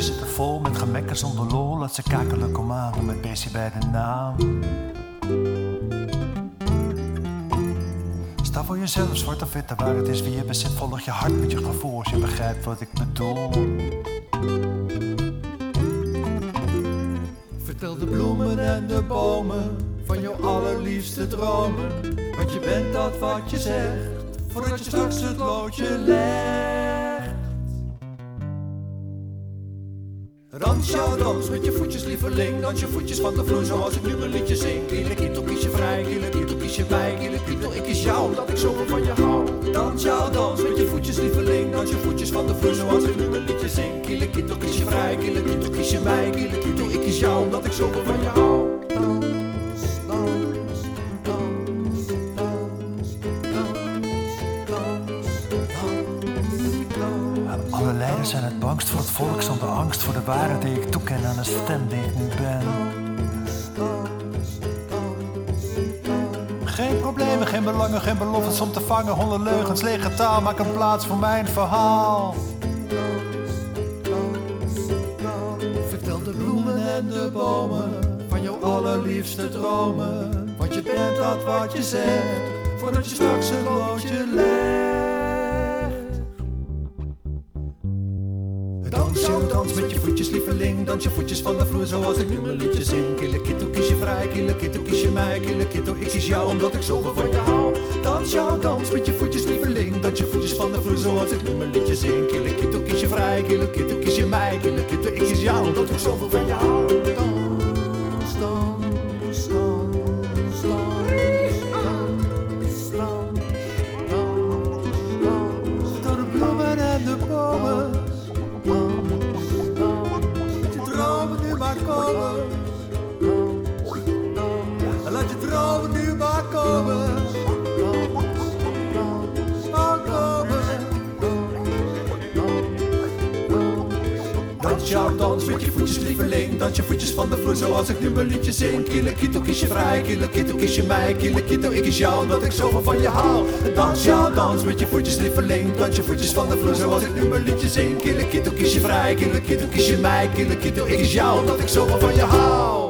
Voetjes zitten vol met gemekken zonder lol. Laat ze kakelen kom aan met beestje bij de naam. Sta voor jezelf, zwart of witte, waar het is wie je bezit. Volg je hart met je gevoel als je begrijpt wat ik bedoel. Vertel de bloemen en de bomen van jouw allerliefste dromen. Want je bent dat wat je zegt, voordat je straks het loodje legt. Dans dans met je voetjes lieveling, dans je voetjes van de vloer zoals ik nu mijn liedje zing. Kielekitel kies je vrij, kielekitel kies je bij, kielekitel ik kies jou omdat ik zoveel van je hou. Dans jouw dans met je voetjes lieveling, dans je voetjes van de vloer zoals ik nu mijn liedje zing. Kielekitel kies je vrij, kielekitel kies je bij, kielekitel ik kies jou omdat ik zoveel van je hou. Alle leiders zijn het bangst voor het volk zonder angst voor de waarheid die ik toeken aan de stem die ik nu ben. Geen problemen, geen belangen, geen beloftes om te vangen. Honderd leugens, lege taal, maak een plaats voor mijn verhaal. Vertel de bloemen en de bomen van jouw allerliefste dromen. Want je bent dat wat je zegt, voordat je straks een loodje legt. Dans jouw dans met je voetjes lieveling, dans je voetjes van de vloer zoals ik nu mijn liedje zing. Killekitto kies je vrij, killekitto kies je mij, killekitto ik kies jou omdat ik zoveel van je hou. Dans jouw dans met je voetjes lieveling, dans je voetjes van de vloer zoals ik nu mijn liedje zing. Killekitto kies je vrij, killekitto kies je mij, killekitto ik kies jou omdat ik zoveel van je hou. Jouw dans met je voetjes lieveling. Dans je voetjes van de vloer zoals ik nu mijn liedje zing. Kielekito kies je vrij, kielekito kies je mij. Kielekito ik kies jou omdat ik zoveel van je hou. Dans jouw dans met je voetjes lieveling. Dans je voetjes van de vloer zoals ik nu mijn liedje zing. Kielekito kies je vrij, kielekito kies je mij. Kielekito ik kies jou omdat ik zoveel van je hou